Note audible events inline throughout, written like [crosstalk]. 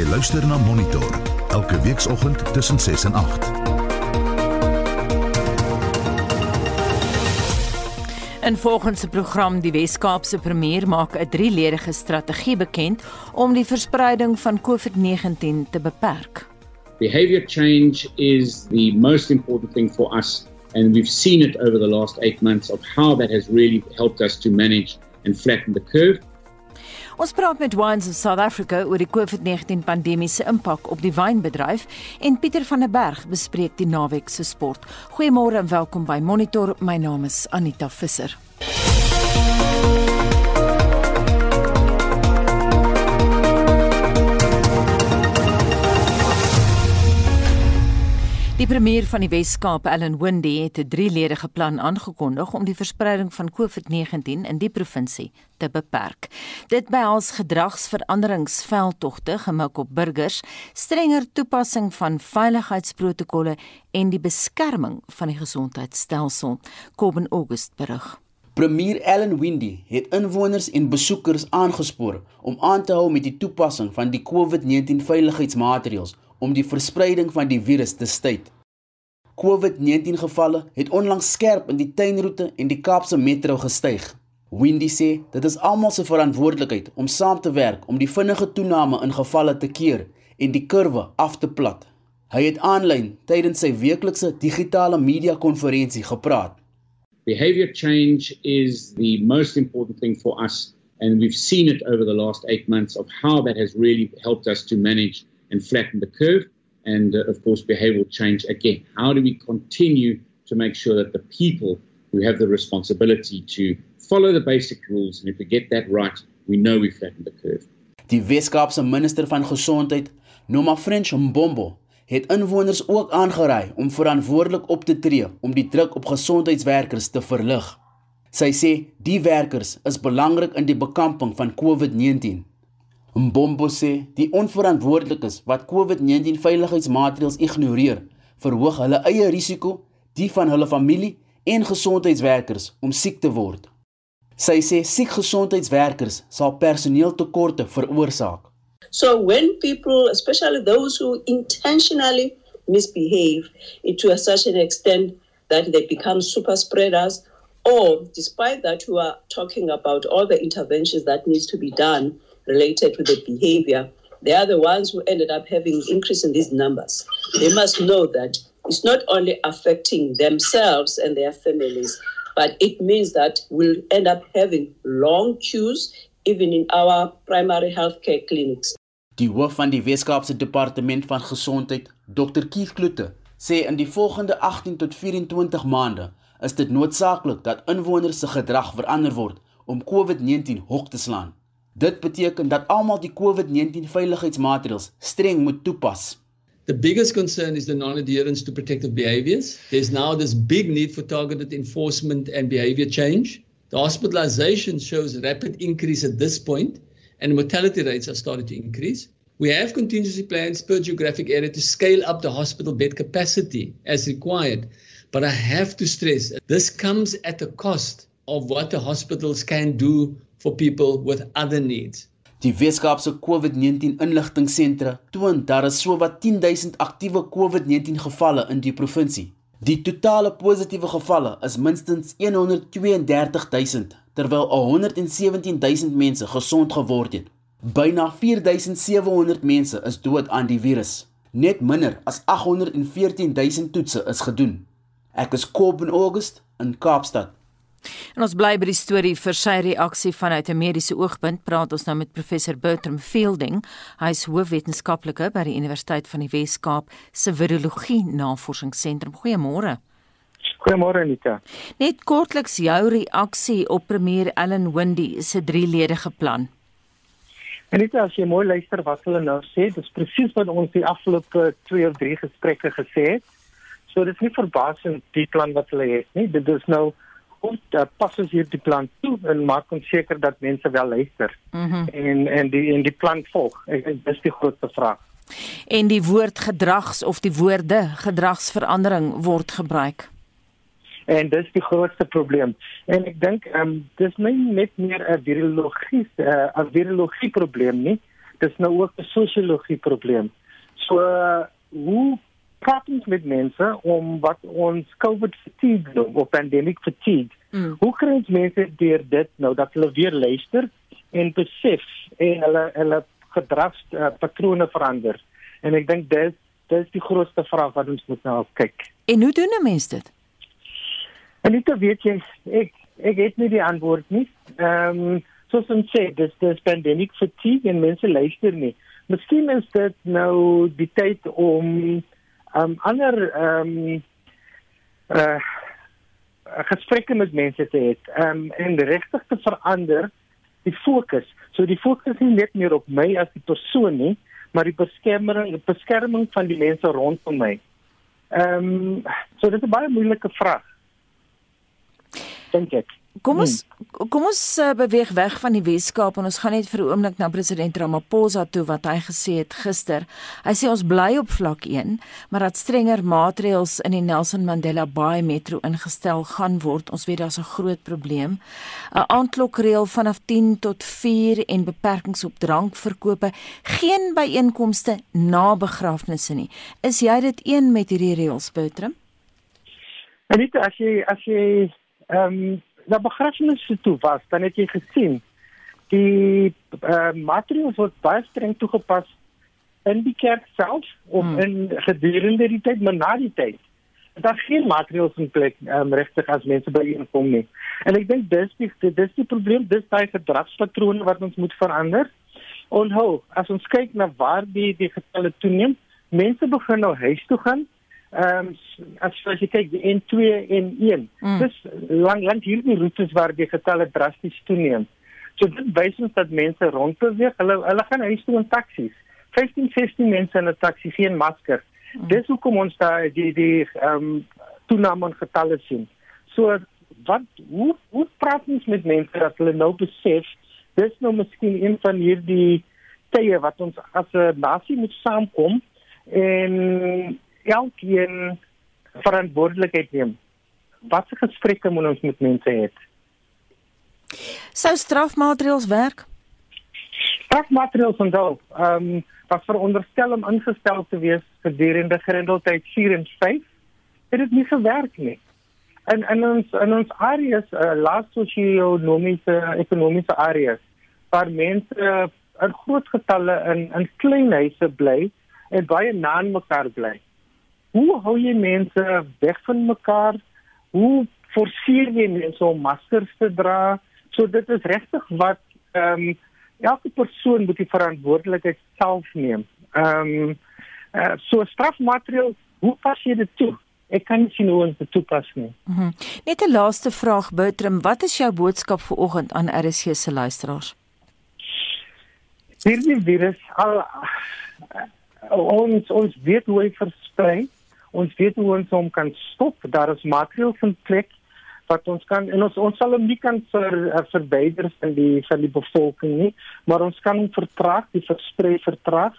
Jy luister na Monitor elke weekoggend tussen 6 en 8. In volgens se program die Wes-Kaapse premier maak 'n drieledige strategie bekend om die verspreiding van COVID-19 te beperk. Behavior change is the most important thing for us and we've seen it over the last 8 months of how that has really helped us to manage and flatten the curve. Ons praat met Wines of South Africa oor die COVID-19 pandemie se impak op die wynbedryf en Pieter van der Berg bespreek die naweek se sport. Goeiemôre en welkom by Monitor. My naam is Anita Visser. Die premier van die Wes-Kaap, Allan Windey, het 'n drieledige plan aangekondig om die verspreiding van COVID-19 in die provinsie te beperk. Dit behels gedragsveranderingsveldtogte gemik op burgers, strenger toepassing van veiligheidsprotokolle en die beskerming van die gesondheidstelsel. Kobben August berig. Premier Allan Windey het inwoners en besoekers aangespoor om aan te hou met die toepassing van die COVID-19 veiligheidsmaatreëls om die verspreiding van die virus te staai. COVID-19 gevalle het onlangs skerp in die tuinroete en die Kaapse metro gestyg. Windy sê dit is almal se verantwoordelikheid om saam te werk om die vinnige toename in gevalle te keer en die kurwe af te plat. Hy het aanlyn tydens sy weeklikse digitale media konferensie gepraat. Behavior change is the most important thing for us and we've seen it over the last 8 months of how that has really helped us to manage and flatten the curve and uh, of course behavioral change again. How do we continue to make sure that the people who have the responsibility to follow the basic rules and if we get that right we know we flatten the curve? Die Weskaapse minister van gesondheid Noma French Mbombo het inwoners ook aangeraai om verantwoordelik op te tree om die druk op gesondheidswerkers te verlig. Sy sê die werkers is belangrik in die bekamping van COVID-19 Mbombo sê die onverantwoordelikes wat COVID-19 veiligheidsmaatreëls ignoreer, verhoog hulle eie risiko, die van hulle familie en gesondheidswerkers om siek te word. Sy sê siek gesondheidswerkers sal personeeltekorte veroorsaak. So when people, especially those who intentionally misbehave to a an extent that they become super spreaders or despite that we are talking about all the interventions that needs to be done related to the behavior, they are the ones who ended up having increase in these numbers. They must know that it's not only affecting themselves and their families, but it means that we'll end up having long queues even in our primary healthcare clinics. Die hoof van die Weskaapse Departement van Gesondheid, Dr. Keith Kloete, sê in die volgende 18 tot 24 maande is dit noodsaaklik dat inwoners se gedrag verander word om COVID-19 hok te slaan. Dit beteken dat almal die COVID-19 veiligheidsmaatreëls streng moet toepas. The biggest concern is the non-adherence to protective behaviors. There's now this big need for targeted enforcement and behavior change. The hospitalization shows rapid increase at this point and mortality rates are starting to increase. We have contingency plans per geographic area to scale up the hospital bed capacity as required. But I have to stress this comes at a cost of what the hospitals can do for people with other needs. Die Weskaapse COVID-19 inligtingsentre toon daar is sowat 10000 aktiewe COVID-19 gevalle in die provinsie. Die totale positiewe gevalle is minstens 132000 terwyl 117000 mense gesond geword het. Byna 4700 mense is dood aan die virus. Net minder as 814000 toetse is gedoen. Ek is Kobben August in Kaapstad. En ons bly by die storie vir sy reaksie vanuit 'n mediese oogpunt. Praat ons nou met professor Bertram Fielding. Hy is hoofwetenskaplike by die Universiteit van die Wes-Kaap se Virologie Navorsingsentrum. Goeiemôre. Goeiemôre Anita. Net kortliks jou reaksie op premier Allan Windey se drieledige plan. Anita, as jy mooi luister wat hulle nou sê, dis presies wat ons die afgelope 2 of 3 gesprekke gesê het. So dit is nie verbasend die plan wat hulle het nie. Dit is nou kom uh, pas ons hierdie plan toe en maak ons seker dat mense wel luister. Mm en en die en die plan volg. Ek dis die grootste vraag. En die woord gedrags of die woorde gedragsverandering word gebruik. En dis die grootste probleem. En ek dink ehm um, dis nie net meer 'n virologie 'n uh, virologie probleem nie. dis nou ook 'n sosiologie probleem. So uh, hoe praat ons met mense om wat ons COVID fatigue noem, of pandemic fatigue? Mm. Hoe kry ons mense deur dit nou dat hulle weer luister en besef en hulle hulle gedragspatrone uh, verander? En ek dink dis dis die grootste vraag wat ons moet nou kyk. En hoe doen 'n mens dit? En ek weet jy ek ek het nie die antwoord nie. Ehm um, soos ons sê, dis dis pandemic fatigue en mense luister nie. Miskien is dit nou die tyd om um ander um uh gesprekke met mense te hê um en regtig te verander die fokus. So die fokus nie net meer op my as die persoon nie, maar die beskerming die beskerming van die mense rondom my. Ehm um, so dit is baie moeilike vraag. Dink ek. Kom ons hmm. kom ons beweeg weg van die Weskaap en ons gaan net vir 'n oomblik na president Ramaphosa toe wat hy gesê het gister. Hy sê ons bly op vlak 1, maar dat strenger maatreëls in die Nelson Mandela Bay metro ingestel gaan word. Ons weet daar's 'n groot probleem. 'n Aandklokreël vanaf 10 tot 4 en beperkings op drankverkope, geen byeenkomste na begrafnisse nie. Is jy dit een met hierdie reëls, Boutrum? Anita, as jy as jy ehm um na begrafnisse toe was, dan het jy gesien die uh, maatreëls word baie streng toegepas in die kerk self of hmm. in gedurende die tyd, maar na die tyd. Daar geen maatreëls in plek um, regtig as mense by inkom nie. En ek dink dis die dis die probleem, dis daai gedragspatrone wat ons moet verander. Onthou, as ons kyk na waar die die getalle toeneem, mense begin nou huis toe gaan Ehm um, as, as jy kyk die N2 en N1, mm. dis lank lank hierdie roetes waar die getalle drasties toeneem. So dit wys ons dat mense rondbeweeg. Hulle hulle gaan huis toe in taksies. 15 16 mense in 'n taxi geen masker. Mm. Dis hoekom ons daai die die ehm um, toename in getalle sien. So wat hoe hoe praat ons met mense dat hulle nou besef dis nou miskien een van hierdie tye wat ons as 'n nasie moet saamkom en elkeen verantwoordelikheid neem. Wat se gesprekke moet ons met mense hê? Sou strafmaatreëls werk? Strafmaatreëls van daal, ehm um, wat veronderstel om ingestel te wees gedurende grendeltyd 4 en 5, het dit nie gewerk nie. En en ons in ons areas, uh, laat sosio-ekonomiese ekonomiese areas, waar mense uh, in groot getalle in in klein huise bly en baie na mekaar bly hoe hou jy mense weg van mekaar? Hoe forceer jy mense om maskers te dra? So dit is regtig wat ehm um, elke persoon moet die verantwoordelikheid self neem. Ehm um, uh, so strafmateriaal, hoe pas jy dit toe? Ek kan nie sien hoe om dit toepas nie. Mm -hmm. Net 'n laaste vraag, Bertram, wat is jou boodskap vir oggend aan RSG se luisteraars? Hierdie virus al uh, ons ons weet hoe hy versprei. Ons weet hoe ons hom kan stop. Daar is maatreëls in plek wat ons kan en ons ons sal hom nie kan ver uh, verwyder van die van die bevolking nie, maar ons kan hom vertraag, die versprei vertraag.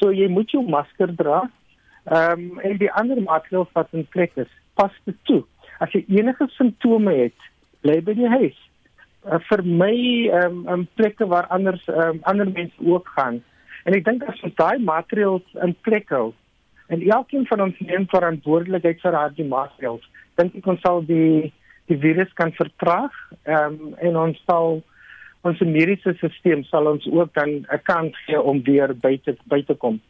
So jy moet jou masker dra. Ehm um, en die ander maatreëls wat in plek is, pas dit toe. As jy enige simptome het, bly by die huis. Uh, vir my ehm um, in plekke waar anders um, ander mense ook gaan. En ek dink as ons daai maatreëls in plek hou, en elkeen van ons neem verantwoordelikheid vir haar die maatreëls. Dink ek ons sal die die virus kan vertraag um, en ons sal ons mediese stelsel sal ons ook dan 'n kans gee om weer buite buite te kom.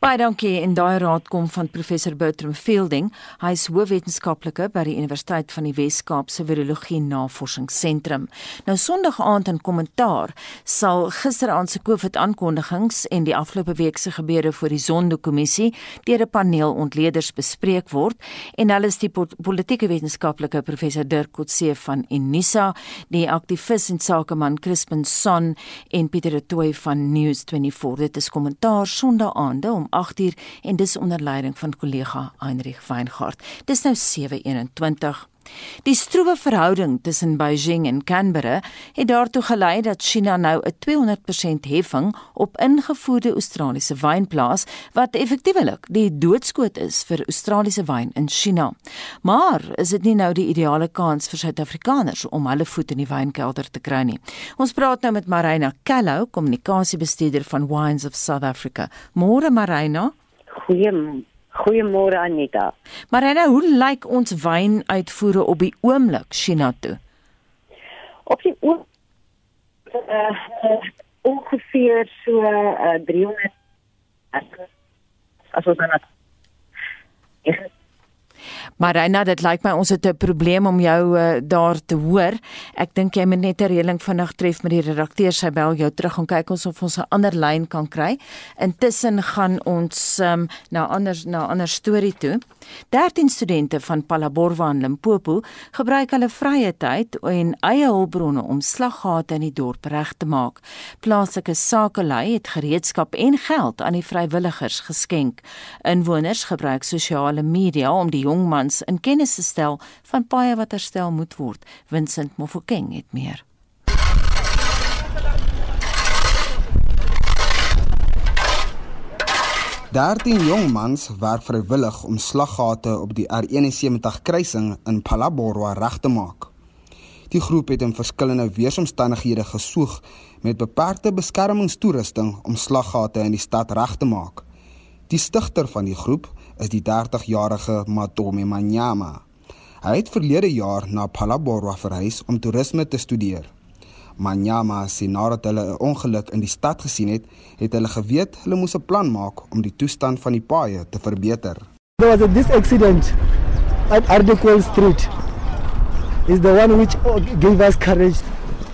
Baie dankie en daai raad kom van professor Bertram Fielding. Hy is hoofwetenskaplike by die Universiteit van die Wes-Kaap se Virologie Navorsingsentrum. Nou Sondag aand in kommentaar sal gisteraand se COVID-aankondigings en die afgelope week se gebeure voor die Zondo-kommissie deur 'n paneel ontleeders bespreek word en hulle is die politieke wetenskaplike professor Dirk Coetzee van Unisa, die aktivis en sakeman Crispin Son en Pieter de Tooy van News24. Dit is kommentaar Sondag aand maande om 8uur en dis onder leiding van kollega Heinrich Weingart. Dis nou 7:21. Die stroewe verhouding tussen Beijing en Canberra het daartoe gelei dat China nou 'n 200% heffing op ingevoerde Australiese wyn plaas wat effektiewelik die doodskoot is vir Australiese wyn in China. Maar is dit nie nou die ideale kans vir Suid-Afrikaners om hulle voet in die wynkelder te kry nie? Ons praat nou met Marina Callow, kommunikasiebestuurder van Wines of South Africa. Môre Marina. Goeiemôre. Goeiemôre Anita. Marina, hoe lyk ons wynuitvoere op die oomblik China toe? Op die oom uh, uh, ongeveer so uh, 300 as ons dan Maar Reina, dit lyk my ons het 'n probleem om jou uh, daar te hoor. Ek dink jy moet net 'n reëling vinnig tref met die redakteur. Sy bel jou terug en kyk ons of ons 'n ander lyn kan kry. Intussen gaan ons um, na ander na ander storie toe. 13 studente van Palaborwa in Limpopo gebruik hulle vrye tyd en eie hulpbronne om slaggate in die dorp reg te maak. Plaaslike sakelei het gereedskap en geld aan die vrywilligers geskenk. Inwoners gebruik sosiale media om die jong mans in kennis te stel van paaie wat herstel moet word. Vincent Mofokeng het meer. Daartien jong mans werk vrywillig om slaggate op die R71 kruising in Palaborwa reg te maak. Die groep het in verskillende weeromstandighede gesoeg met beperkte beskermingstoerusting om slaggate in die stad reg te maak. Die stigter van die groep is die 30-jarige Matomi Manyama. Hy het verlede jaar na Palaborwa verhuis om toerisme te studeer. Manyama sê nadat hulle 'n ongeluk in die stad gesien het, het hulle geweet hulle moes 'n plan maak om die toestand van die paaie te verbeter. There was a this accident at Ardequel Street. Is the one which gave us courage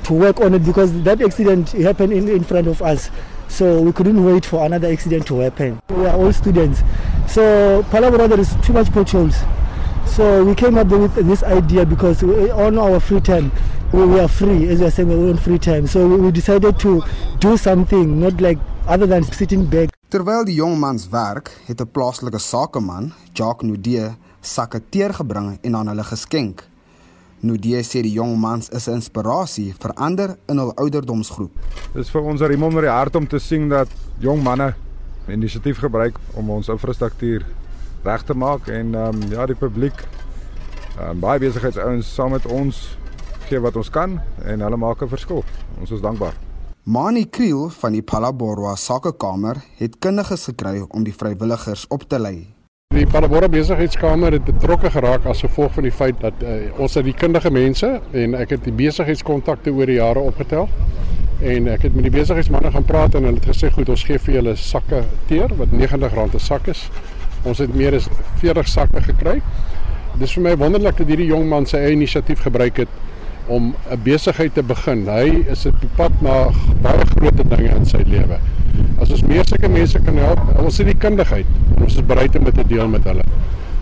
to work on it because that accident happened in in front of us. So we couldn't wait for another accident to happen. We are all students. So Palabra there is too much potholes. So we came up with this idea because we, on our free time we, we are free, as you are saying, we're on free time. So we, we decided to do something, not like other than sitting back. Terwyl die jong mans werk, het 'n plaaslike sakeman, Jacques Nudee, sakke teer gebring en aan hulle geskenk. Nudee sê die jong mans is 'n inspirasie vir ander in hul ouderdomsgroep. Dit is vir ons 'n riem onder die hart om te sien dat jong manne inisiatief gebruik om ons infrastruktuur reg te maak en ehm um, ja, die publiek ehm um, baie besigheidsouens saam met ons gee wat ons kan en hulle maak 'n verskil. Ons is dankbaar. Mani Kriel van die Palaborwa Sakekamer het kundiges gekry om die vrywilligers op te lei. Die Palaborwa Besigheidskamer het betrokke geraak as gevolg van die feit dat uh, ons het die kundige mense en ek het die besigheidskontakte oor die jare opgetel en ek het met die besigheidsmense gaan praat en hulle het gesê goed ons gee vir julle sakke teer wat R90 'n sak is. Ons het meer as 40 sakke gekry. Dis vir my wonderlik dat hierdie jong man sy eie inisiatief gebruik het om 'n besigheid te begin. Hy is op pad na baie groot dinge in sy lewe. As ons meer sulke mense kan help, ons het die kundigheid en ons is bereid om dit te deel met hulle.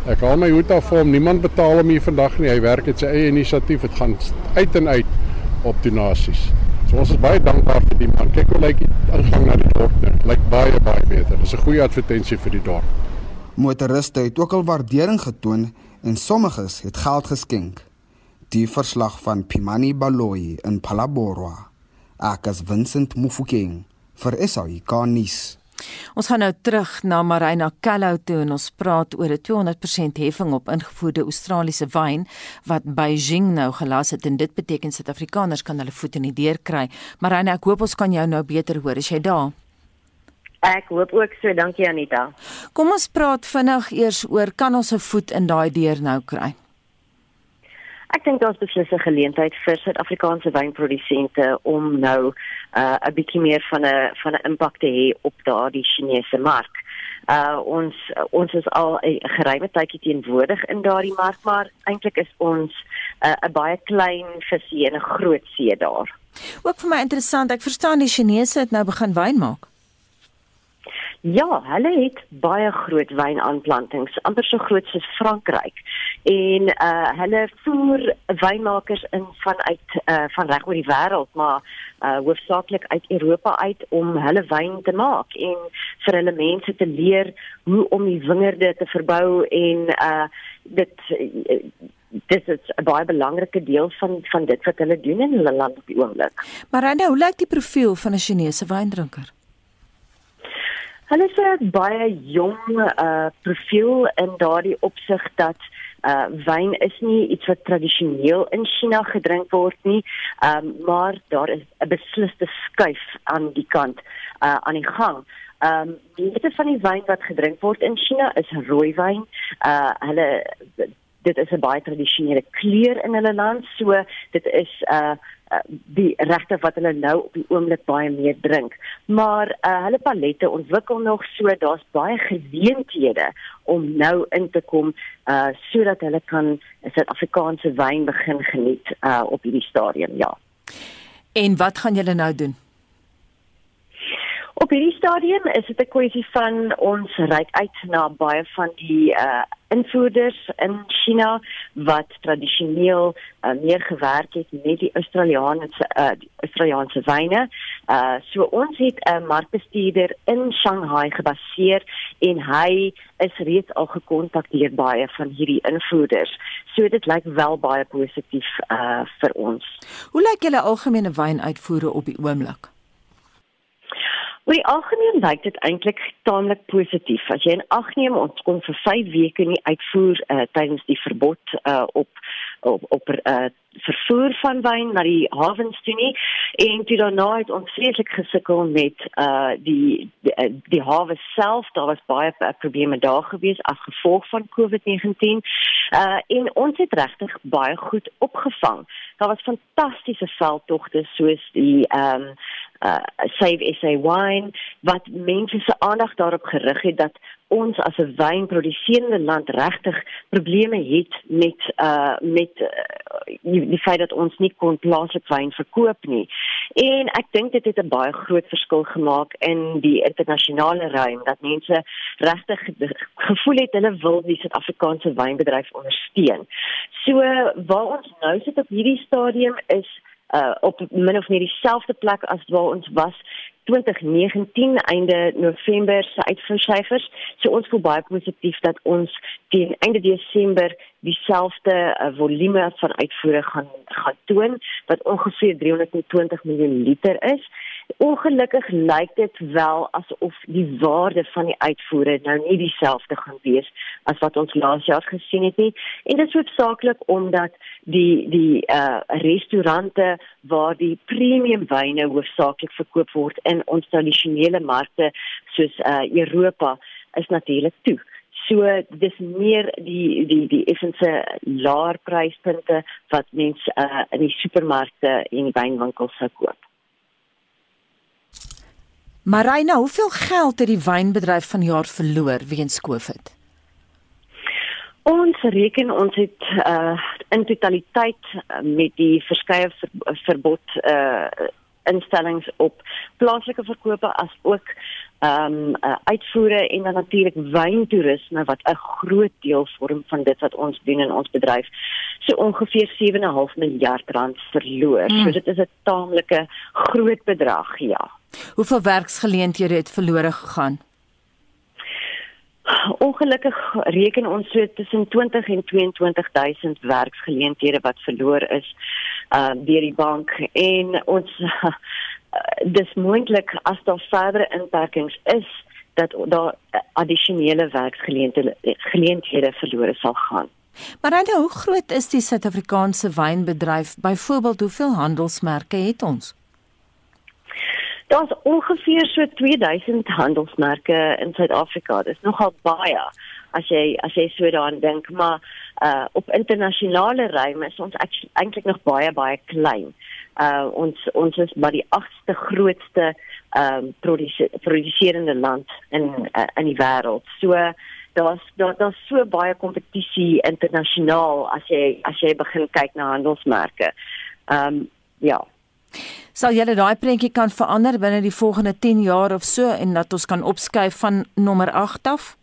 Ek haal my hoed af vir hom. Niemand betaal hom hier vandag nie. Hy werk met sy eie inisiatief. Dit gaan uit en uit op donasies. So ons is baie dankbaar vir die man. Kyk hoe lyk die ingang na die dorp nou. Lyk baie baie beter. Dis 'n goeie advertensie vir die dorp. Motoriste het ook al waardering getoon en sommiges het geld geskenk. Die verslag van Pimani Baloyi in Palaborwa. Ek as Vincent Mufokeng vir SAICA nuus. Ons gaan nou terug na Marina Callow toe en ons praat oor 'n 200% heffing op ingevoerde Australiese wyn wat Beijing nou gelas het en dit beteken Suid-Afrikaners kan hulle voet in die deur kry. Marina, ek hoop ons kan jou nou beter hoor. Is jy daar? Ek hoop ook so, dankie Anita. Kom ons praat vinnig eers oor kan ons 'n voet in daai deur nou kry? Ek dink daar's beslis 'n geleentheid vir Suid-Afrikaanse wynprodusente om nou uh, 'n bietjie meer van 'n van 'n impak te hê op daardie Chinese mark. Uh ons ons is al 'n geruime tydjie teenwoordig in daardie mark, maar eintlik is ons uh, 'n uh, baie klein visie en 'n groot see daar. Ook vir my interessant, ek verstaan die Chinese het nou begin wyn maak. Ja, hulle het baie groot wynaanplantings, amper so groot soos Frankryk. En uh hulle voer wynmakers in vanuit uh van reg oor die wêreld, maar uh hoofsaaklik uit Europa uit om hulle wyn te maak en vir hulle mense te leer hoe om die wingerde te verbou en uh dit dis is 'n baie belangrike deel van van dit wat hulle doen in hulle land op die oomblik. Maar nou, hoe lyk die profiel van 'n Chinese wyndrinker? Hulle is 'n baie jong uh profiel in daardie opsig dat uh wyn is nie iets wat tradisioneel in China gedrink word nie, um maar daar is 'n besliste skuif aan die kant uh aan die gang. Um die meeste van die wyn wat gedrink word in China is rooiwyn. Uh hulle dit is 'n baie tradisionele kleur in hulle land, so dit is uh die regte wat hulle nou op die oomblik baie meer drink. Maar uh, hulle palette ontwikkel nog so daar's baie geleenthede om nou in te kom uh sodat hulle kan 'n Suid-Afrikaanse wyn begin geniet uh op hierdie stadium, ja. En wat gaan julle nou doen? Op hierdie stadium is dit 'n kwessie van ons reik uit na baie van die uh invoerders in China wat tradisioneel uh, meer gewerk het met die Australiese uh die Australiese wyne. Uh so ons het 'n markbestuurder in Shanghai gebaseer en hy is reeds al gekontak deur baie van hierdie invoerders. So dit lyk wel baie positief uh vir ons. Hoe lyk julle algemene wynuitvoere op die oomblik? Oor die algemeen lyk dit eintlik taamlik positief. As jy in ag neem ons kon vir 5 weke nie uitvoer uh, tydens die verbod uh, op op op uh, vervoer van wyn na die hawens toe nie. En toe daarna het ons vreeslik gesukkel met uh die die, die hawe self. Daar was baie probleme daar gewees as gevolg van COVID-19 uh en ons het regtig baie goed opgevang. Daar was fantastiese veldtogte soos die ehm um, uh Save SA Wine wat mense se aandag daarop gerig het dat ons as 'n wynproduserende land regtig probleme het met uh met uh, die, die feit dat ons nie kon plaaslik wyn verkoop nie. En ek dink dit het 'n baie groot verskil gemaak in die internasionale ruim dat mense regtig gevoel het hulle wil die Suid-Afrikaanse wynbedryf ondersteun. So waar ons nou sit op hierdie stadium is uh op min of meer dieselfde plek as waar ons was 2019 einde November se uitvoersyfers. So ons voel baie positief dat ons teen einde Desember dieselfde uh, volume van uitvoere gaan gaan toon wat ongeveer 320 miljoen liter is. Ongelukkig lyk dit wel asof die waarde van die uitvoere nou nie dieselfde gaan wees as wat ons laas jaar gesien het nie. En dit is hoofsaaklik omdat die die uh restaurante waar die premium wyne hoofsaaklik verkoop word in ons tradisionele markte soos uh Europa is natuurlik toe. So dis meer die die die effense laer pryspunte wat mense uh in die supermarkte en die wynwinkels sou koop. Marina, hoeveel geld het die wynbedryf vanjaar verloor weens COVID? Ons reken ons het uh in totaliteit uh, met die verskeie ver, verbod uh instellings op plaaslike verkope as ook ehm um, uh, uitvoere en dan natuurlik wyntoerisme wat 'n groot deel vorm van dit wat ons doen in ons bedryf. So ongeveer 7,5 miljard rand verloor. Mm. So dit is 'n taamlike groot bedrag, ja. Hoeveel werksgeleenthede het verlore gegaan? Ongelukkig reken ons so tussen 20 en 22000 werksgeleenthede wat verloor is uh deur die bank en ons [laughs] uh, dis moontlik as daar verdere inperkings is dat daar addisionele werksgeleenthede geleenthede verlore sal gaan. Maar nou, hoe groot is die Suid-Afrikaanse wynbedryf? Byvoorbeeld, hoeveel handelsmerke het ons? Daar's ongeveer so 2000 handelsmerke in Suid-Afrika. Dis nogal baie as jy as jy so daaraan dink, maar uh op internasionale ruim is ons eintlik nog baie baie klein. Uh ons ons is maar die agste grootste ehm um, produserende land in uh, in die wêreld. So daar's daar daar's so baie kompetisie internasionaal as jy as jy begin kyk na handelsmerke. Ehm um, ja. Sal julle daai prentjie kan verander binne die volgende 10 jaar of so en dat ons kan opskuif van nommer 8 af?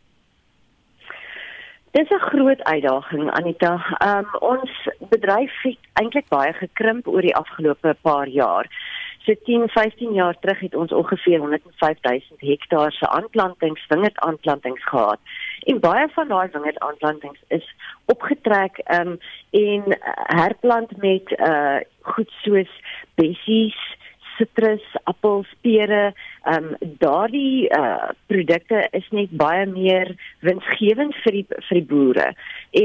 Dis 'n groot uitdaging Anita. Um, ons bedryf het eintlik baie gekrimp oor die afgelope paar jaar. So 10, 15 jaar terug het ons ongeveer 105000 hektaar se aanplantings, wingerd aanplantings gehad En baie van daai wingerdaanplantings is opgetrek um, en herplant met uh, goed soos bessies, sitrus, appels, pere, ehm um, daardie uh produkte is net baie meer winsgewend vir die vir die boere.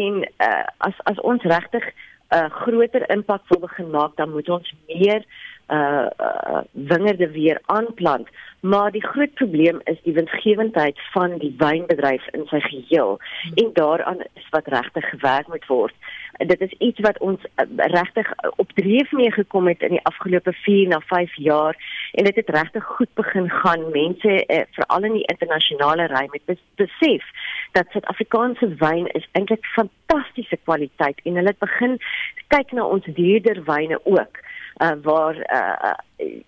En uh as as ons regtig 'n uh, groter impak wil begin maak, dan moet ons meer uh, uh wingerde weer aanplant. Maar die groot probleem is die winsgewendheid van die wynbedryf in sy geheel. En daaraan is wat regtig gewerk moet word. Dit is iets wat ons uh, regtig op dreef mee gekom het in die afgelope 4 na 5 jaar. En dit het regtig goed begin gaan. Mense uh, veral in die internasionale ry met besef dat Suid-Afrikaanse wyn is eintlik fantastiese kwaliteit. En hulle het begin kyk na ons duurder wyne ook uh, waar uh,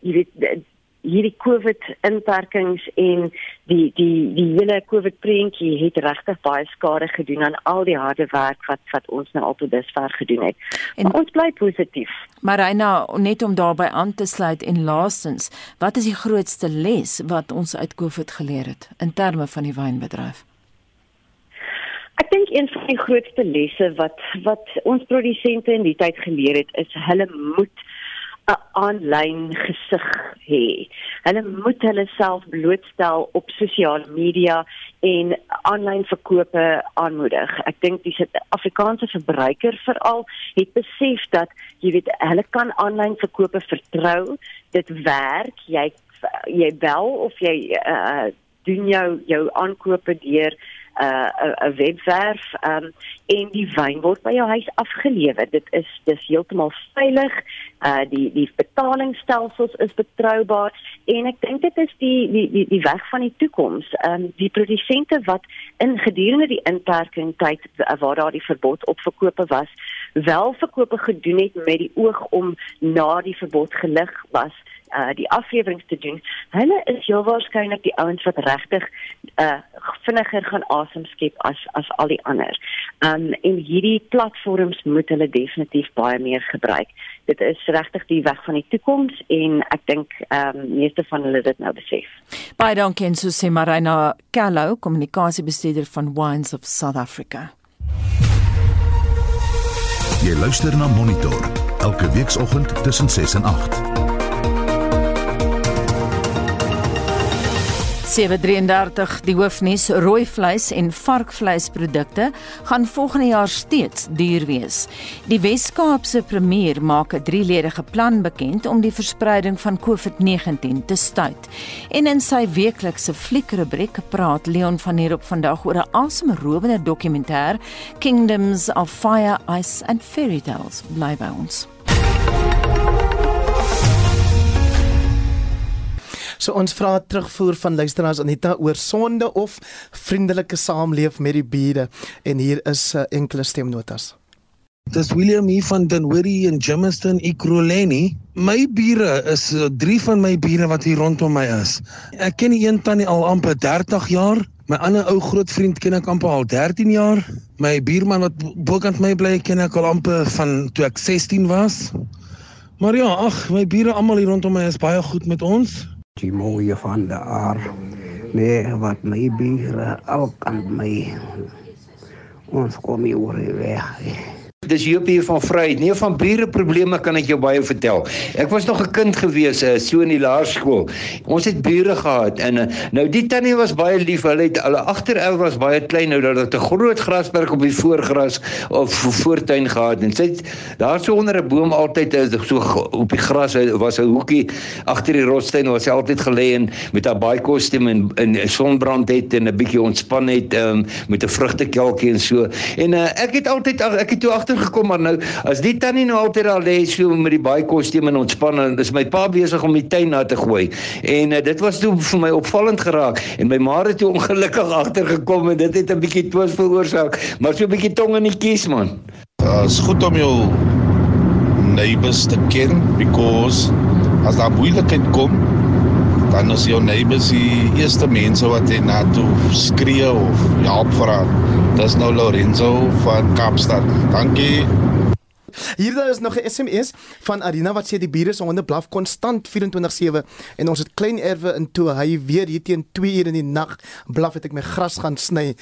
jy weet hierdie COVID inperkings en die die die hele COVID prentjie het regtig baie skade gedoen aan al die harde werk wat wat ons nou al tot dusver gedoen het. En maar ons bly positief. Maar Reina, net om daarbey aan te sluit en laastens, wat is die grootste les wat ons uit COVID geleer het in terme van die wynbedryf? Ek dink een van die grootste lesse wat wat ons produsente in die tyd geleer het is hulle moet 'n aanlyn gesig hê. Hulle moet hulle self blootstel op sosiale media en aanlyn verkope aanmoedig. Ek dink die Suid-Afrikaanse verbruiker veral het besef dat jy weet hulle kan aanlyn verkope vertrou. Dit werk. Jy jy bel of jy uh, doen jou jou aankope deur 'n uh, webwerf um, en die wyn word by jou huis afgelewer. Dit is dis heeltemal veilig. Uh die die betalingsstelsels is betroubaar en ek dink dit is die die die die weg van die toekoms. Um die produsente wat in gedurende die inperking tyd waar daar die verbod op verkope was, wel verkope gedoen het met die oog om na die verbod gelig was uh die afleweringe te doen. Hulle is heel waarskynlik die ouens wat regtig uh vinniger gaan asem skep as as al die ander. Um en hierdie platforms moet hulle definitief baie meer gebruik. Dit is regtig die weg van die toekoms en ek dink um meeste van hulle dit nou besef. Baie dankie en so sê Marina Kallo, kommunikasiebestuurder van Wines of South Africa. Jy luister na Monitor elke weekoggend tussen 6 en 8. 733 die hoofnuus rooi vleis en varkvleisprodukte gaan volgende jaar steeds duur wees. Die Wes-Kaapse premier maak 'n drieledige plan bekend om die verspreiding van COVID-19 te stuit. En in sy weeklikse fliekrubriek praat Leon van hier op vandag oor 'n asemrowende dokumentêr Kingdoms of Fire, Ice and Fairy Tales. Bly by ons. So ons vra terugvoer van luisteraars Anita oor sonde of vriendelike saamleef met die bure en hier is uh, enkele stemnotas. Dis William hier van Dunwoody in Jamestown, Ekurhuleni. My bure is uh, drie van my bure wat hier rondom my is. Ek ken die een tannie al amper 30 jaar. My ander ou groot vriend ken ek amper al 13 jaar. My buurman wat bokant my bly ken ek al amper van toe ek 16 was. Maar ja, ag, my bure almal hier rondom my is baie goed met ons die mooie van die aar nee wat my bure al kan my. Ons kom oor die weg Dis Joop hier van Vryheid. Nee, van bure probleme kan ek jou baie vertel. Ek was nog 'n kind gewees uh, so in die laerskool. Ons het bure gehad en uh, nou die tannie was baie lief. Hulle het hulle agtererf was baie klein nou dat dit 'n groot grasperk op die voorgras of voortuin gehad en sy het daar so onder 'n boom altyd uh, so op die gras was 'n hoekie agter die rotssteen waar sy altyd gelê en met haar baie kostuum en in sonbrand het en 'n bietjie ontspan het um, met 'n vrugtekelkie en so. En uh, ek het altyd ek het toe agter gekom maar nou as die tannie nou altyd daar lê so met die baie kostuum en ontspan en dis my pa besig om die tuin na te gooi en uh, dit was toe vir my opvallend geraak en my ma het toe ongelukkig agtergekom en dit het 'n bietjie twis veroorsaak maar so 'n bietjie tong in die kies man. Uh, is goed om jou neighbors te ken because as daar moeilikheid kom dan is jou neighbors die eerste mense wat jy na toe skree of help vra. Dis nou Lorenzo van Kaapstad. Dankie. Hier daar is nog 'n SMS van Arina wat sê die bure se honde blaf konstant 24/7 en ons het klein erwe in toe hy weer hier teen 2 ure in die nag blaf het ek my gras gaan sny.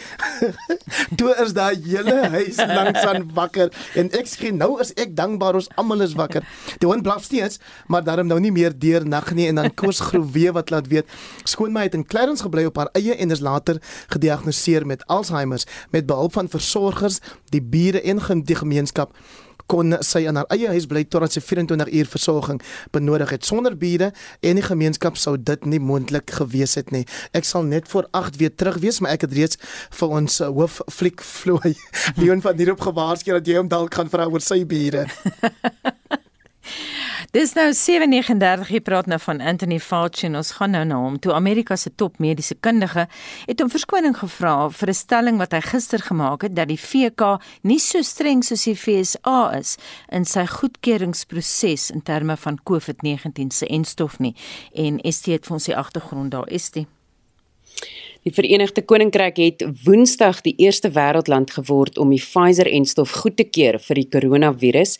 [laughs] toe is daai hele huis langs aan wakker en ek sê nou is ek dankbaar ons almal is wakker. Die hond blaf steeds, maar daarom nou nie meer deur nag nie en dan Koos Groewe wat laat weet skoonma het in Clarence gebly op haar eie en is later gediagnoseer met Alzheimer met behulp van versorgers, die bure en die gemeenskap kon sy in haar eie huis bly totdat sy 24 uur versorging benodig het. Sonder bure en die gemeenskap sou dit nie moontlik gewees het nie. Ek sal net voor 8 weer terug wees, maar ek het reeds vir ons uh, hoof fliek vloei [laughs] Leon van hierop gewaarsku dat jy hom dalk gaan vra oor sy bure. [laughs] Dis nou 7:39 jy praat nou van Anthony Fauci en ons gaan nou na hom. Toe Amerika se top mediese kundige het hom verskoning gevra vir 'n stelling wat hy gister gemaak het dat die VK nie so streng soos die FSA is in sy goedkeuringsproses in terme van COVID-19 se enstof nie. En ST het vir ons die agtergrond daar ST. Die Verenigde Koninkryk het Woensdag die eerste wêreldland geword om die Pfizer-enstof goed te keur vir die koronavirus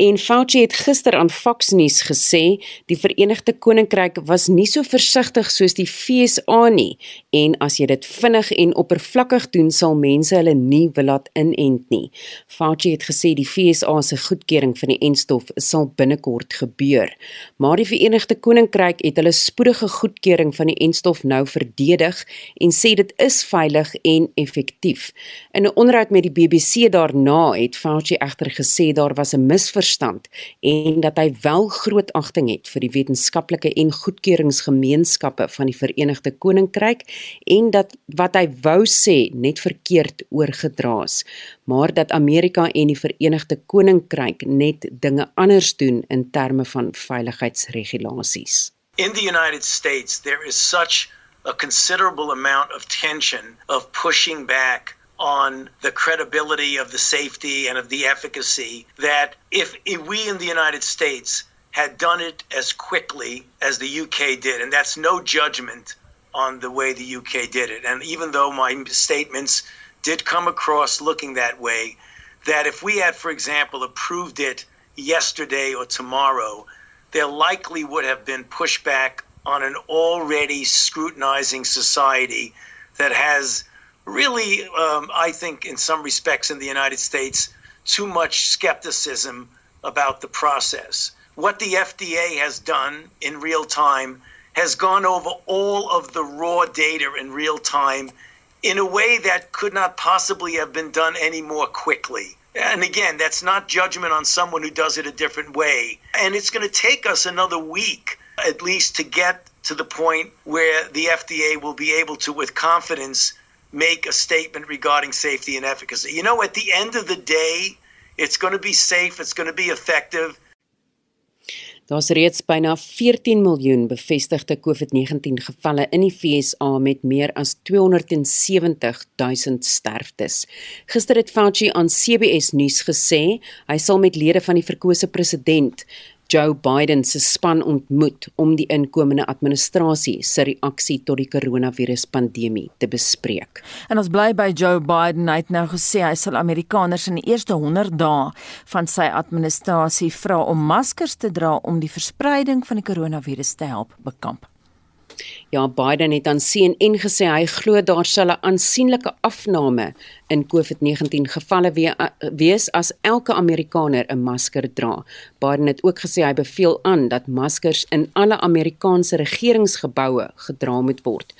en Fauci het gister aan Fox News gesê die Verenigde Koninkryk was nie so versigtig soos die FSA nie en as jy dit vinnig en oppervlakkig doen sal mense hulle nie wil laat inent nie. Fauci het gesê die FSA se goedkeuring van die enstof sal binnekort gebeur. Maar die Verenigde Koninkryk het hulle spoedige goedkeuring van die enstof nou verdedig en en sê dit is veilig en effektief. In 'n onderhoud met die BBC daarna het Fauci egter gesê daar was 'n misverstand en dat hy wel groot agting het vir die wetenskaplike en goedkeuringsgemeenskappe van die Verenigde Koninkryk en dat wat hy wou sê net verkeerd oorgedra is, maar dat Amerika en die Verenigde Koninkryk net dinge anders doen in terme van veiligheidsregulasies. In the United States there is such a considerable amount of tension of pushing back on the credibility of the safety and of the efficacy that if, we in the United States had done it as quickly as the UK did, and that's no judgment on the way the UK did it. And even though my statements did come across looking that way, that if we had, for example, approved it yesterday or tomorrow, there likely would have been pushback on an already scrutinizing society that has really, um, I think, in some respects in the United States, too much skepticism about the process. What the FDA has done in real time has gone over all of the raw data in real time in a way that could not possibly have been done any more quickly. And again, that's not judgment on someone who does it a different way. And it's going to take us another week at least to get to the point where the FDA will be able to, with confidence, make a statement regarding safety and efficacy. You know, at the end of the day, it's going to be safe, it's going to be effective. Daar's reeds byna 14 miljoen bevestigde COVID-19 gevalle in die FSA met meer as 270 000 sterftes. Gister het Fauci aan CBS nuus gesê hy sal met lede van die verkose president Joe Biden se span ontmoet om die inkomende administrasie se reaksie tot die koronaviruspandemie te bespreek. En ons bly by Joe Biden. Hy het nou gesê hy sal Amerikaners in die eerste 100 dae van sy administrasie vra om maskers te dra om die verspreiding van die koronavirus te help bekamp. Ja, Biden het aan CNN gesê hy glo daar sal 'n aansienlike afname in COVID-19 gevalle wees as elke Amerikaner 'n masker dra. Biden het ook gesê hy beveel aan dat maskers in alle Amerikaanse regeringsgeboue gedra moet word.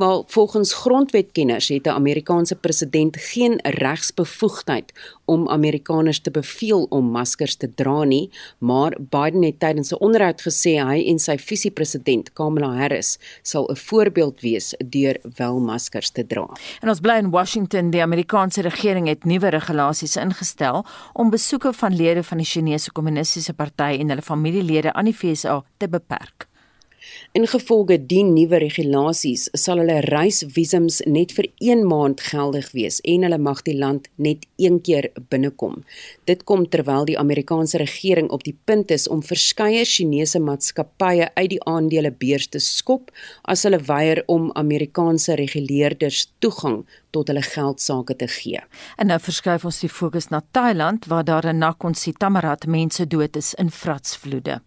Maar volgens grondwetkenners het 'n Amerikaanse president geen regsbevoegdheid om Amerikaners te beveel om maskers te dra nie, maar Biden het tydens 'n onderhoud gesê hy en sy visiepresident Kamala Harris sal 'n voorbeeld wees deur wel maskers te dra. En ons bly in Washington, die Amerikaanse regering het nuwe regulasies ingestel om besoeke van lede van die Chinese Kommunistiese Party en hulle familielede aan die VSA te beperk. Ingevolge die nuwe regulasies sal hulle reisvisums net vir 1 maand geldig wees en hulle mag die land net een keer binnekom. Dit kom terwyl die Amerikaanse regering op die punt is om verskeie Chinese maatskappye uit die aandelebeurs te skop as hulle weier om Amerikaanse reguleerders toegang tot hulle geldsaake te gee. En nou verskuif ons die fokus na Thailand waar daar 'n Nakhon Sitamarat mense dood is in vratsvloede.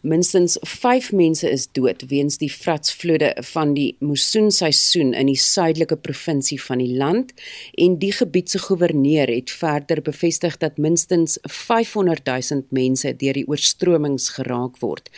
Minstens 5 mense is dood weens die vratsvloede van die moesonseisoen in die suidelike provinsie van die land en die gebied se goewerneur het verder bevestig dat minstens 500 000 mense deur die oorstromings geraak word.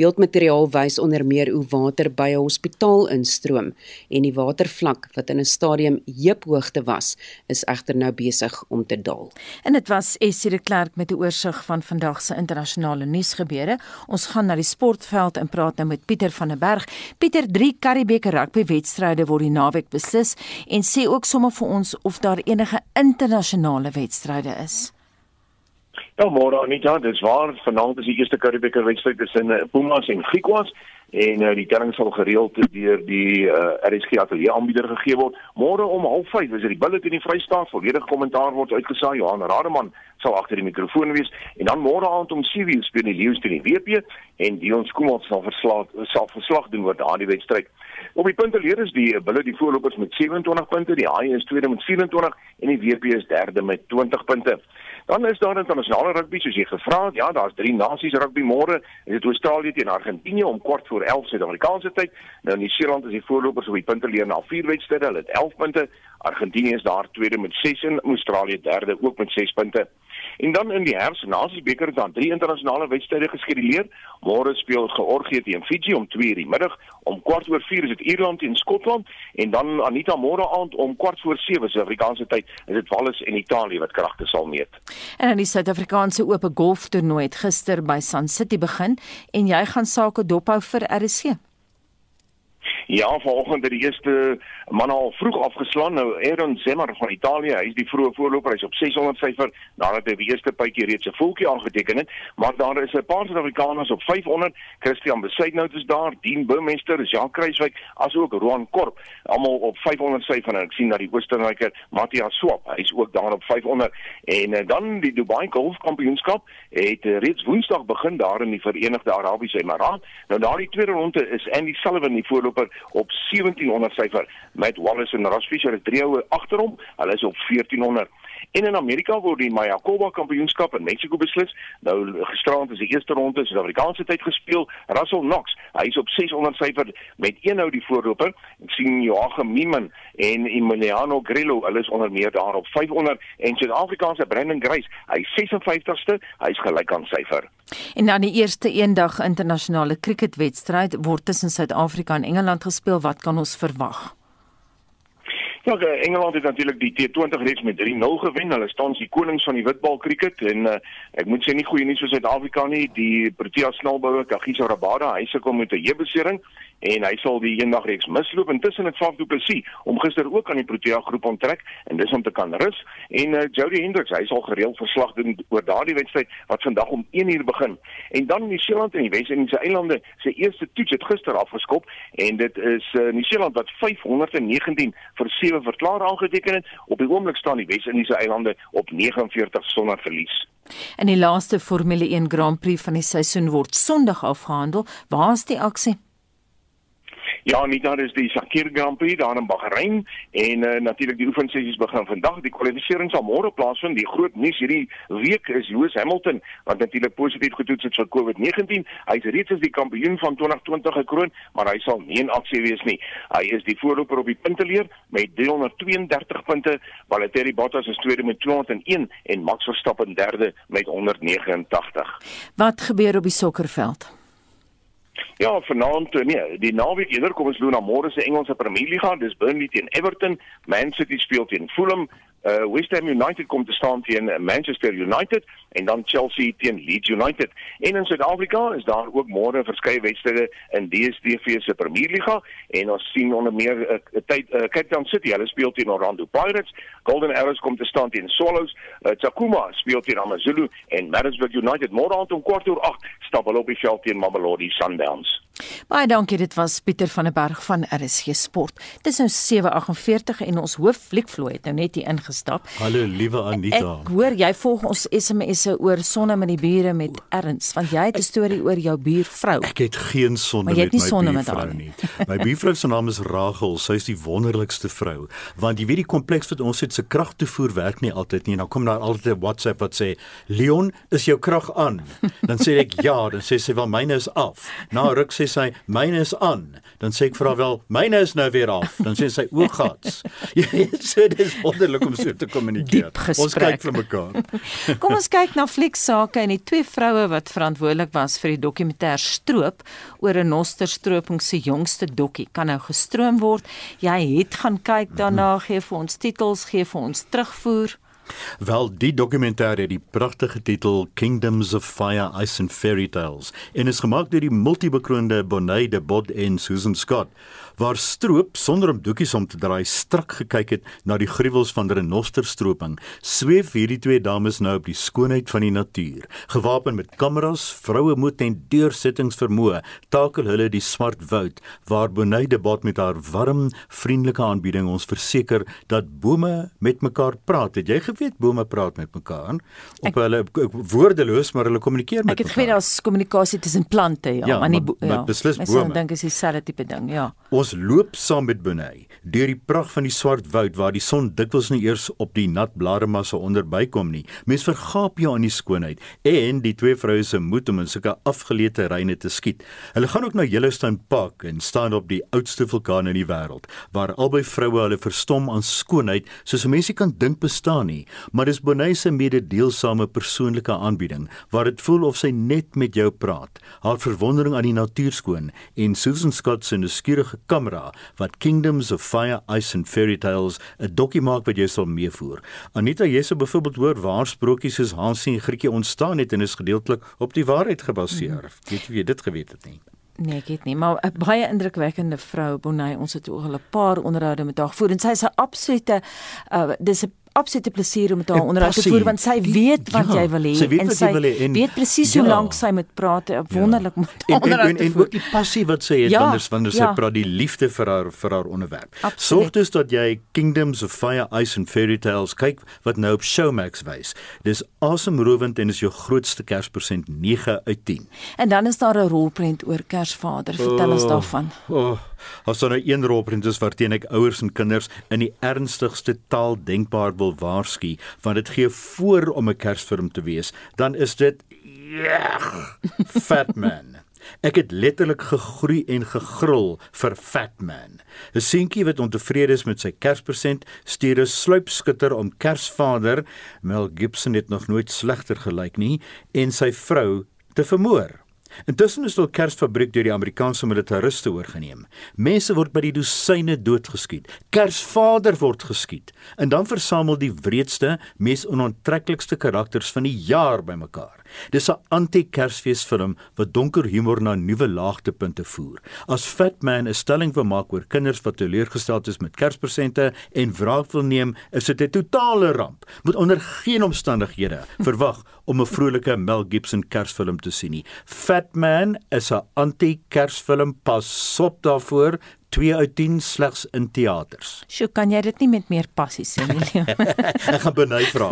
Beeldmateriaal wys onder meer hoe water by 'n hospitaal instroom en die watervlak wat in 'n stadium heuphoogte was, is egter nou besig om te daal. En dit was Essie de Klerk met 'n oorsig van vandag se internasionale nuusgebeure. Ons gaan na die sportveld en praat nou met Pieter van der Berg. Pieter, 3 Karibeker rugby wedstryde word die naweek beslis en sê ook sommer vir ons of daar enige internasionale wedstryde is. Ja, môre Anita, dis waar. Vanaand is die eerste Karibeker wedstryd tussen eh, Pumas en Griquas en uh, die telling sal gereeld deur die uh, eh, RSG ateljee aanbieder gegee word. Môre om 05:30 is dit die Bullet in die Vrystaat. Volledige kommentaar word uitgesaai. Johan Rademan sal agter die mikrofoon wees en dan môre aand om 7:00 speel die Leeu's teen die WP en Dion Skoomans sal verslag sal verslag doen oor daardie wedstryd. Op die punte leer is die Bullet die voorlopers met 27 punte, die Haie is tweede met 24 en die WP is derde met 20 punte. Dan is daar internasionale rugby soos jy gevra het. Ja, daar's drie nasies rugby môre. Dit is Australië teen Argentinië om kwart voor 11 Suid-Afrikaanse tyd. Nou Nieu-Seeland is die voorlopers op die punte leer na vier wedstryde. Hulle het 11 punte. Argentinië is daar tweede met 6 en Australië derde ook met 6 punte. En dan in die herfsnasiesbeker het dan drie internasionale wedstryde geskeduleer. Môre speel Georgië teen Fiji om 2:00 die middag, om kwart oor 4 is dit Ierland teen Skotland en dan Anita môre aand om kwart voor 7 Suid-Afrikaanse tyd is dit Wales en Italië wat kragte sal meet. En dan die Suid-Afrikaanse Ope Golf toernooi het gister by Sun City begin en jy gaan sake dophou vir RC. Ja, vanoggend het die eerste man al vroeg afgeslaan. Nou Aaron Zemmer van Italië, hy is die vroeë voorloper, hy's op 600 syfer nadat hy die eerste pypie reeds 'n voetjie aangeteken het. Maar daar is 'n paar Suid-Afrikaners op 500. Christian Besuitnout is daar, Dean Burmester, Jean Kruiswyk, asook Roan Korp, almal op 500 syfer en ek sien dat die Oostenryker Matthias Swap, hy's ook daar op 500. En uh, dan die Dubai Golf Kampioenskap het uh, reeds Woensdag begin daar in die Verenigde Arabiese Emirate. Nou daardie tweede ronde is Andy Sullivan die voorloper op 1700 syfer met Wallace en Ross Fisher is drie oue agter hom. Hulle is op 1400. En in Amerika word die Mayakoba Kampioenskap in Mexico beslis. Nou gisteraand is die eerste ronde in Suid-Afrikaanse tyd gespeel. Russell Knox, hy is op 600 syfer met een nou die voorloper. Ek sien Joachim Mieman en Emiliano Grillo, hulle is onder meer daar op 500 en Suid-Afrikaanse Brendan Grace, hy 56ste, hy is gelyk aan syfer. En dan die eerste eendag internasionale cricketwedstryd word tussen Suid-Afrika en Engeland gespeel. Wat kan ons verwag? Ja, Engeland het natuurlik die T20 reeks met 3-0 gewen. Hulle staan die konings van die witbal cricket en uh, ek moet sê nie goeie nuus vir Suid-Afrika nie. Die Protea snelbouer Kagiso Rabada, hy sukkel met 'n heupbesering en hy sal die eendag reeks misloop. Intussen het Faf du Plessis om gister ook aan die Protea groep onttrek en dis om te kan rus. En uh, Jody Hendricks, hy sal gereeld verslag doen oor daardie wedstryd wat vandag om 1uur begin. En dan Nieu-Seeland en die Wes-Indiese eilande se eerste toets het gister afgeskop en dit is uh, Nieu-Seeland wat 519 vir 7 verklaar aangeteken het. Op die oomblik staan die Wes-Indiese eilande op 49 sonder verlies. En die laaste Formule 1 Grand Prix van die seisoen word Sondag afgehandel. Waar is die aksie? Ja, nie daar is die Sakir Grand Prix daar in Bahrein en uh, natuurlik die oefensessies begin vandag. Die kwalifikasie sal môre plaasvind. Die groot nuus hierdie week is Lewis Hamilton wat natuurlik positief getoets het vir COVID-19. Hy is reeds as die kampioen van 2020 gekroon, maar hy sal nie in aksie wees nie. Hy is die voorloper op die punteleer met 332 punte. Valtteri Bottas is tweede met 201 en Max Verstappen derde met 189. Wat gebeur op die sokkerveld? Ja, vanaand nee, die naweek eerder kom ons loop na môre se Engelse Premier Liga, dis Burnley teen Everton, Man City speel teen Fulham, uh, West Ham United kom te staan teen Manchester United en dan Chelsea teen Leeds United. En in Suid-Afrika is daar ook môre verskeie wedstryde in DStv se Premier Liga en ons sien onder meer 'n uh, tyd uh, Cape Town City, hulle speel teen Orlando Pirates, Golden Arrows kom te staan teen Swallows, uh, Tsakuma speel teen AmaZulu en Maritzburg United môre aand om kwart oor 8 stap hulle op die veld teen Mamelodi Sundowns. Baie dankie, dit was Pieter van der Berg van RSG Sport. Dis nou 7:48 en ons hoof Fliekvloei het nou net hier ingestap. Hallo liewe Anita. Ek hoor jy volg ons SMS'e oor sonne met die bure met erns, want jy het 'n storie oor jou buurvrou. Ek het geen sonde met my sonde buurvrou met nie. My buurvrou se naam is Rachel. Sy is die wonderlikste vrou, want jy weet die kompleks wat ons het se kragtoevoer werk nie altyd nie. Nou kom daar altyd 'n WhatsApp wat sê, "Leon, is jou krag aan?" Dan sê ek, "Ja," dan sê sy, "Wel myne is af." Nou ruk sê sy, "Myne is aan." Dan sê ek vir haar, "Wel, myne is nou weer af." Dan sê sy, "O gats." [laughs] Jy weet, so dis wonderlik om so te kommunikeer. Ons kyk vir mekaar. [laughs] Kom ons kyk na flieksake en die twee vroue wat verantwoordelik was vir die dokumentêr Stroop oor 'n nosterstroping se jongste dokkie kan nou gestroom word. Jy het gaan kyk daarna, gee vir ons titels, gee vir ons terugvoer. Wel, die dokumentêr het die pragtige titel Kingdoms of Fire, Ice and Fairy Tales en is gemaak deur die multibekroonde Bonnie de Bod en Susan Scott waar Stroop sonder om doekies om te draai strak gekyk het na die gruwels van renosterstroping, sweef hierdie twee dames nou op die skoonheid van die natuur. Gewapen met kameras, vroue moed en deursettingsvermoë, takel hulle die swart woud waar Bonnie de Bot met haar warm, vriendelike aanbieding ons verseker dat bome met mekaar praat. Het jy geweet bome praat met mekaar? Op ek, hulle woordeloos, maar hulle kommunikeer met mekaar. Ek het geweet daar's kommunikasie tussen plante, ja, ja maar nie ja. beslis bome. Ek dink is dieselfde tipe ding, ja. Ons Ons loop saam met Bonnie deur die pragt van die swart woud waar die son dikwels nie eers op die nat blademasse onderbykom nie. Mens vergaap jou aan die skoonheid en die twee vroue se moed om in sulke afgeleë terreine te skiet. Hulle gaan ook na Yellowstone Park en staan op die oudste vulkaan in die wêreld waar albei vroue hulle verstom aan skoonheid soos 'n mens nie kan dink bestaan nie. Maar dis Bonnie se mededeelsame persoonlike aanbieding waar dit voel of sy net met jou praat. Haar verwondering aan die natuur skoon en Susan Scott se nuuskierige kamera wat Kingdoms of Fire, Ice and Fairy Tales 'n dokkie maak wat jy sal meevoer. Anita, jy sou byvoorbeeld hoor waar sprokies soos Hansie en Grietjie ontstaan het en is gedeeltelik op die waarheid gebaseer. Mm -hmm. Weet jy dit geweet het nie? Nee, ek weet nie, maar 'n baie indrukwekkende vrou, Bonnie. Ons het ook al 'n paar onderhoude met haar gevoer en sy is 'n absolute uh dis 'n absolute plesier om met haar onderhoud te voer want sy weet wat ja, jy wil hê en sy en, weet presies ja. hoe lank sy moet praat ja. wonderlik ja. moet onderhoud en, en, en, en ook die passie wat sy het ja, wanneer wanneer ja. sy praat die liefde vir haar vir haar onderwerp sorg dus dat jy Kingdoms of Fire Ice and Fairy Tales kyk wat nou op Showmax wys dis asemrowend en is jou grootste kerspresent 9 uit 10 en dan is daar 'n rolprent oor Kersvader vertel oh, ons daarvan oh. As daar nou een rolprent is waarteen ek ouers en kinders in die ernstigste taal denkbaar wil waarsku want dit gee voor om 'n Kersfilm te wees, dan is dit yeah, Fat Man. Ek het letterlik gegroei en gegril vir Fat Man. 'n Seentjie wat ontevrede is met sy Kerspresent, stuur 'n sluipskutter om Kersvader, Mel Gibson het nog nooit slegter gelyk nie, en sy vrou te vermoor. Intussen is die Kersfabriek deur die Amerikaanse militariste oorgeneem. Mense word by die dosyne doodgeskiet. Kersvader word geskiet. En dan versamel die wreedste, mees onaantreklikste karakters van die jaar bymekaar. Dis 'n anti-Kersfeesfilm wat donker humor na nuwe laagtepunte voer. As Fat Man 'n stelling wil maak oor kinders wat teleurgesteld is met Kerspresente en wraak wil neem, is dit 'n totale ramp. Moet onder geen omstandighede verwag om 'n vrolike Mel Gibson Kersfilm te sien nie. Fat Man is 'n anti-Kersfilm. Pas op daarvoor. 2 uit 10 slegs in teaters. Sjoe, kan jy dit nie met meer passie sê nie? [laughs] ek gaan benei vra.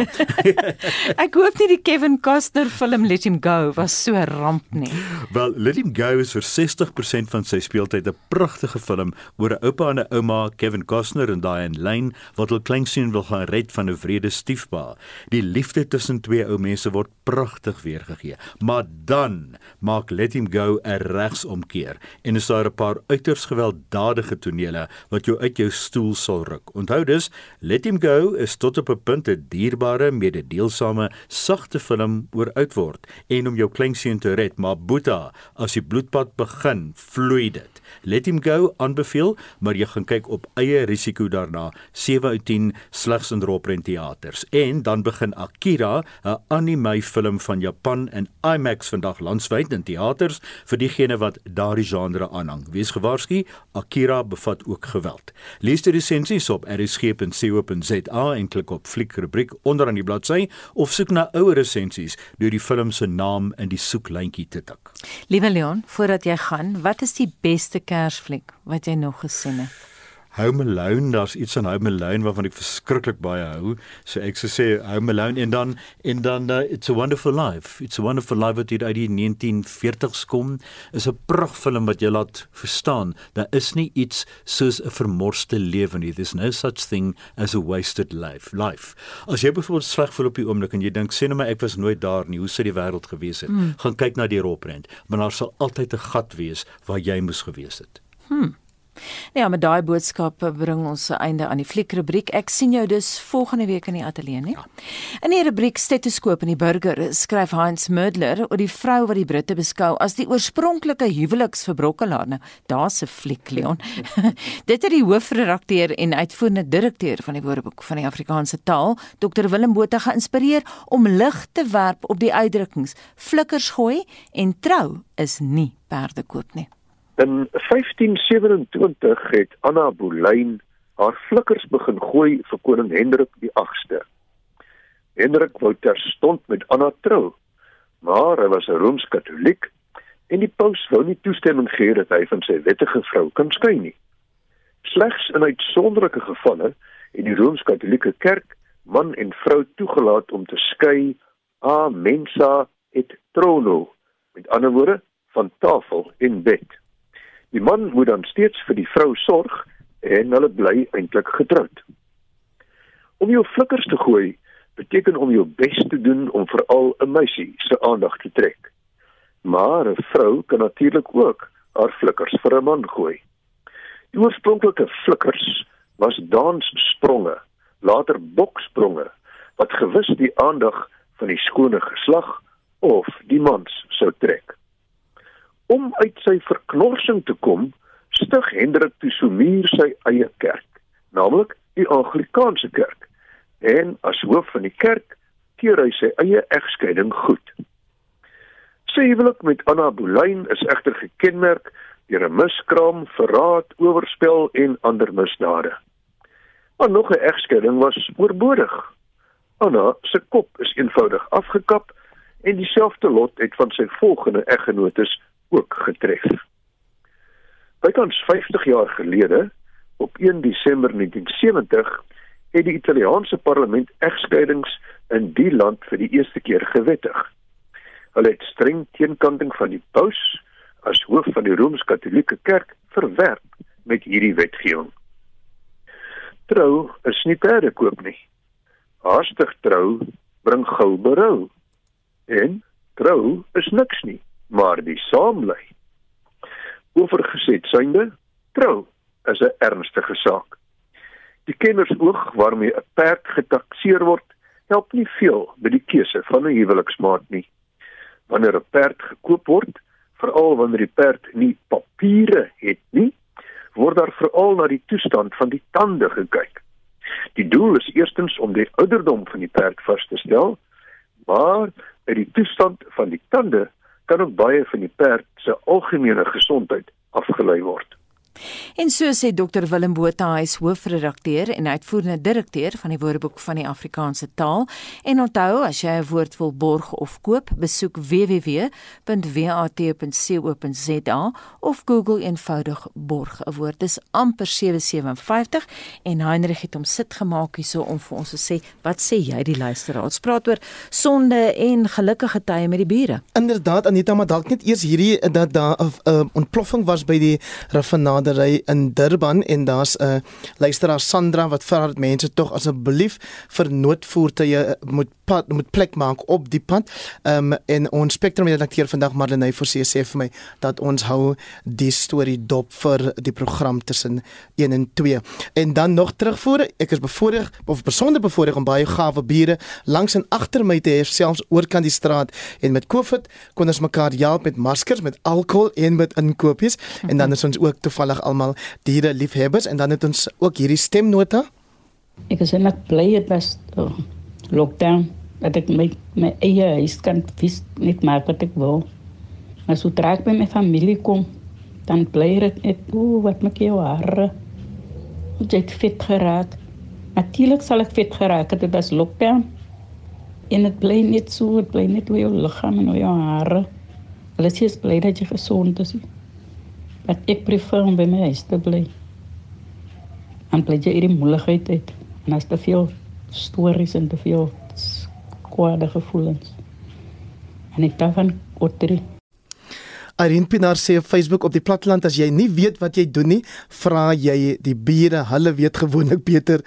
[laughs] ek hoop nie die Kevin Costner film Let Him Go was so ramp nie. Wel, Let Him Go is vir 60% van sy speeltyd 'n pragtige film oor 'n oupa en 'n ouma, Kevin Costner en Diane Lane, wat hul kleinseun wil gaan red van 'n wrede stiefpa. Die liefde tussen twee ou mense word pragtig weergegee. Maar dan maak Let Him Go 'n regsomkeer en is daar 'n paar uiters gewelddadige gewelddadige tonele wat jou uit jou stoel sal ruk. Onthou dus, Let Him Go is tot op 'n punt 'n dierbare, mededeelsame, sagte film oor uitword en om jou kleinseun te red, maar Boeta, as die bloedpad begin, vloei dit. Let Him Go aanbeveel, maar jy gaan kyk op eie risiko daarna. 7 uit 10 slegs in Roprent teaters. En dan begin Akira, 'n anime film van Japan in IMAX vandag landwyd in teaters vir diegene wat daardie genre aanhang. Wees gewaarsku, Akira bevat ook geweld. Lees die resensies op rsg.co.za en klik op fliek rubriek onderaan die bladsy of soek na ouer resensies deur die film se naam in die soeklyntjie te tik. Liewe Leon, voordat jy gaan, wat is die beste Kersfliek wat jy nog gesien het? Home Alone, daar's iets aan Home Alone waarvan ek verskriklik baie hou. So ek sou sê Home Alone en dan en dan uh, It's a Wonderful Life. It's a Wonderful Life wat uit die 1940s kom, is 'n pragtfilm wat jy laat verstaan daar is nie iets soos 'n vermorste lewe nie. There's no such thing as a wasted life. Life. As jy byvoorbeeld sleg voel op die oomblik en jy dink sê nou maar ek was nooit daar nie, hoe sou die wêreld gewees het? Hmm. Gaan kyk na die roprent, maar daar sal altyd 'n gat wees waar jy moes gewees het. Hmm. Ja, met daai boodskappe bring ons se einde aan die fliekrubriek. Ek sien jou dus volgende week in die ateljee, nee. Ja. In die rubriek Stetoskoop in die burger skryf Heinz Mödler oor die vrou wat die Britte beskou as die oorspronklike huweliksverbrokkelaar. Nou, daar's 'n fliek, Leon. [laughs] Dit het die hoofredakteur en uitvoerende direkteur van die Woordeboek van die Afrikaanse taal, Dr Willem Botha geïnspireer om lig te werp op die uitdrukkings flikkers gooi en trou is nie perde koop nie. In 1527 het Anna Boleyn haar flikkers begin gooi vir koning Hendrik die 8ste. Hendrik wou terstond met Anna trou, maar hy was 'n Rooms-Katoliek en die paus wou nie toestemming gee dat hy van sy wettige vrou kan skei nie. Slegs in uitsonderlike gevalle het die Rooms-Katolieke Kerk man en vrou toegelaat om te skei a mensa et trono, met ander woorde van tafel en bed. Die man moet dan steeds vir die vrou sorg en hulle bly eintlik getroud. Om jou flikkers te gooi beteken om jou bes te doen om veral 'n meisie se aandag te trek. Maar 'n vrou kan natuurlik ook haar flikkers vir 'n man gooi. Die oorspronklike flikkers was dansspronge, later bokspronge wat gewis die aandag van die skone geslag of die mans sou trek. Om uit sy verknorsing te kom, stig Hendrik toe Somier sy eie kerk, naamlik die Anglikaanse kerk. En as hoof van die kerk keer hy sy eie egskeiding goed. Sy huwelik met Anna Boleyn is egter gekenmerk deur 'n miskraam, verraad, oorspel en ander misdade. Maar nog 'n egskeiding was oorbodig. Anna se kop is eenvoudig afgekap en dieselfde lot het van sy volgende eggenotes ook getref. Bykans 50 jaar gelede, op 1 Desember 1970, het die Italiaanse parlement egskeidings in die land vir die eerste keer gewettig. Hulle het streng teenkanting van die paus as hoof van die Rooms-Katolieke Kerk verwerp met hierdie wetgewing. Trou is nie perde koop nie. Haastig trou bring gou berou. En trou is niks nie maar die saamlei. Oorgeset synde, trou is 'n ernstige saak. Die kennersoog waarmee 'n perd getakseer word, help nie veel by die keuse van 'n huweliksmaat nie. Wanneer 'n perd gekoop word, veral wanneer die perd nie papiere het nie, word daar veral na die toestand van die tande gekyk. Die doel is eerstens om die ouderdom van die perd vas te stel, maar uit die toestand van die tande kan ook baie van die perd se algemene gesondheid afgelei word. En so sê Dr Willem Botha, hy is hoofredakteur en uitvoerende direkteur van die Woordeboek van die Afrikaanse taal. En onthou, as jy 'n woord wil borg of koop, besoek www.wat.co.za of Google eenvoudig borg 'n woord. Dis amper 757 en Heinrich het hom sit gemaak hierso om vir ons te sê, wat sê jy die luisteraars? Praat oor sonde en gelukkige tye met die bure. Inderdaad, Anita, maar dalk net eers hierdie dat daar 'n uh, ontploffing was by die raffinade bradery in Durban en daar's 'n uh, luisteraar Sandra wat vra dat mense tog asseblief vir noodvoertuie uh, moet pad moet plek maak op die pad. Ehm um, en ons spektrum redakteur vandag Marlene Forsie sê vir my dat ons hou die storie dop vir die program tussen 1 en 2. En dan nog terugvoer, ek is bevoorreg of besonder bevoorreg om baie gawe bure langs en agter my te hê selfs oorkant die straat en met Covid kon ons mekaar help met maskers, met alkohol en met inkopies mm -hmm. en dan is ons ook toevallig almal diere liefhebbers en dan het ons ook hierdie stemnota. Ek is net bly dit was uh, lockdown dat ek my my eie huis kan vis net maak wat ek wil. Maar so trek by my familie kom Dan bly dit net o, wat maak jou hare? Jy het vet geraak. Natuurlik sal ek vet geraak het dit as lockdown. En dit bly net so, dit bly net oor jou liggaam en oor jou hare. Hulle sê jy bly dat jy gesond is. Maar ek prefer om by my huis te bly. En bly jy hierdie moeilikheid uit. En as te veel stories en te veel kwade gevoelens. En ek daarvan otter. Irene Pinaar sê op Facebook op die platteland as jy nie weet wat jy doen nie, vra jy die bure. Hulle weet gewoonlik beter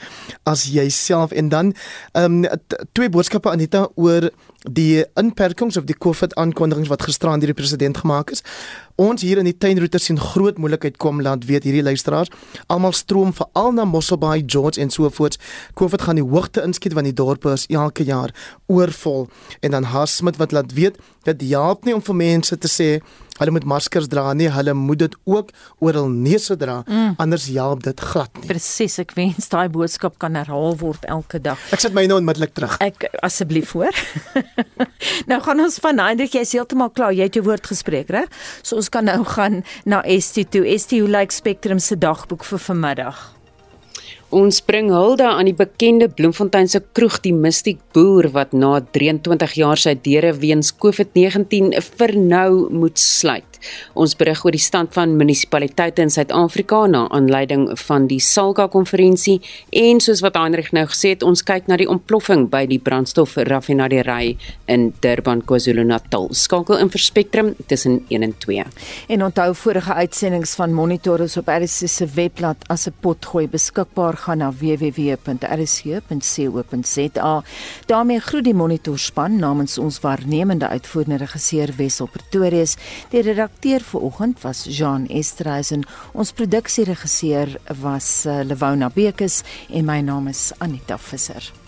as jouself. En dan ehm um, twee boodskappe Anita oor die inperkings of die COVID aankondigings wat gisteraan deur die president gemaak is. Ons hier in die tuinroete sien groot moeilikheid kom laat weet hierdie luisteraars. Almal stroom veral na Mosselbaai, George en so voort. COVID gaan die hoogte inskiet want die dorpe is elke jaar oorvol. En dan Hasmit wat laat weet dit help nie om vir mense te sê hulle moet maskers dra nie, hulle moet dit ook oor hul neuse dra, mm. anders help dit glad nie. Presies, ek wens daai boodskap kan herhaal word elke dag. Ek sit my nou onmiddellik terug. Ek asseblief hoor. [laughs] nou gaan ons van Hendrik, jy's heeltemal klaar, jy het jou woord gespreek, reg? So ons kan nou gaan na ST toe. ST hoe lyk Spectrum se dagboek vir vanmiddag? Ons bring hulde aan die bekende Bloemfontein se kroeg die Mystiek Boer wat na 23 jaar sy deure weens COVID-19 vir nou moet sluit. Ons berig oor die stand van munisipaliteite in Suid-Afrika na aanleiding van die Salga konferensie en soos wat Heinrich nou gesê het, ons kyk na die ontploffing by die brandstofraffinaderry in Durban, KwaZulu-Natal. Skakel in vir Spectrum tussen 1 en 2. En onthou vorige uitsendings van Monitor is op RSC se webblad as 'n potgooi beskikbaar gaan na www.rsc.co.za. daarmee groet die Monitor span namens ons waarnemende uitvoerende regisseur Wessel Pretorius. Die redakteur vir oggend was Jean Estreisen. Ons produksieregisseur was uh, Lewona Bekes en my naam is Anita Visser.